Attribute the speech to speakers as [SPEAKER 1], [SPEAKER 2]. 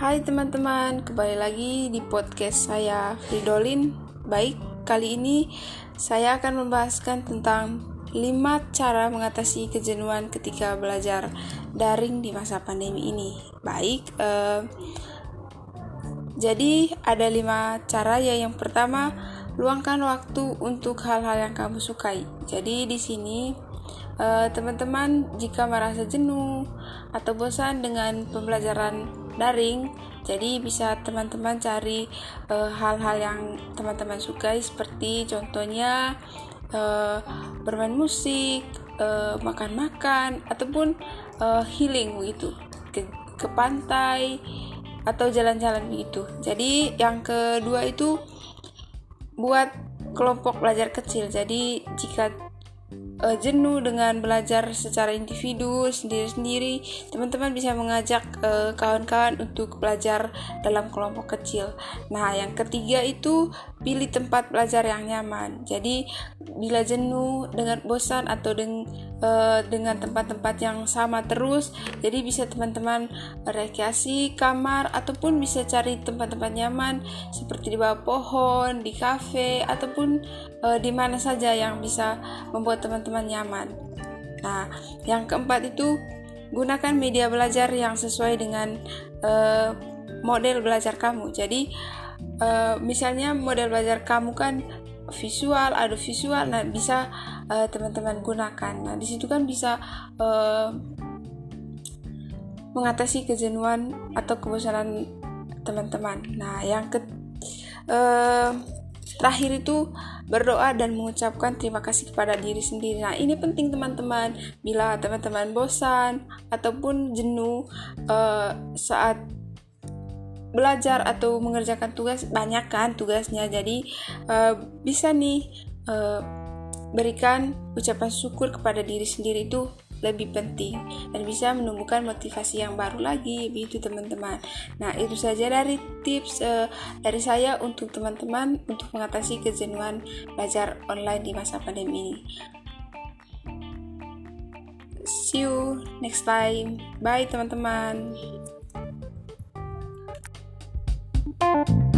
[SPEAKER 1] Hai teman-teman, kembali lagi di podcast saya Fridolin. Baik, kali ini saya akan membahaskan tentang 5 cara mengatasi kejenuhan ketika belajar daring di masa pandemi ini. Baik, eh, jadi ada 5 cara ya. Yang pertama, luangkan waktu untuk hal-hal yang kamu sukai. Jadi di sini eh, teman-teman jika merasa jenuh atau bosan dengan pembelajaran daring. Jadi bisa teman-teman cari eh, hal-hal uh, yang teman-teman sukai seperti contohnya uh, bermain musik makan-makan uh, ataupun uh, healing begitu ke, ke pantai atau jalan-jalan begitu jadi yang kedua itu buat kelompok belajar kecil. Jadi jika uh, jenuh dengan belajar secara individu sendiri-sendiri, teman-teman bisa mengajak eh, kawan-kawan untuk belajar dalam kelompok kecil. Nah, yang ketiga itu pilih tempat belajar yang nyaman. Jadi, bila jenuh dengan bosan atau deng uh, dengan tempat-tempat yang sama terus, jadi bisa teman-teman rekreasi kamar ataupun bisa cari tempat-tempat nyaman seperti di bawah pohon, di kafe ataupun uh, di mana saja yang bisa membuat teman-teman nyaman. Nah, yang keempat itu gunakan media belajar yang sesuai dengan uh, model belajar kamu. Jadi, uh, misalnya model belajar kamu kan visual, ada visual, nah bisa uh, teman-teman gunakan. Nah, di situ kan bisa uh, mengatasi kejenuhan atau kebosanan teman-teman. Nah, yang ke uh, terakhir itu berdoa dan mengucapkan terima kasih kepada diri sendiri. Nah, ini penting teman-teman. Bila teman-teman bosan ataupun jenuh uh, saat belajar atau mengerjakan tugas banyak kan tugasnya. Jadi uh, bisa nih uh, berikan ucapan syukur kepada diri sendiri itu lebih penting dan bisa menumbuhkan motivasi yang baru lagi begitu teman-teman. Nah itu saja dari tips uh, dari saya untuk teman-teman untuk mengatasi kejenuhan belajar online di masa pandemi ini. See you next time. Bye teman-teman you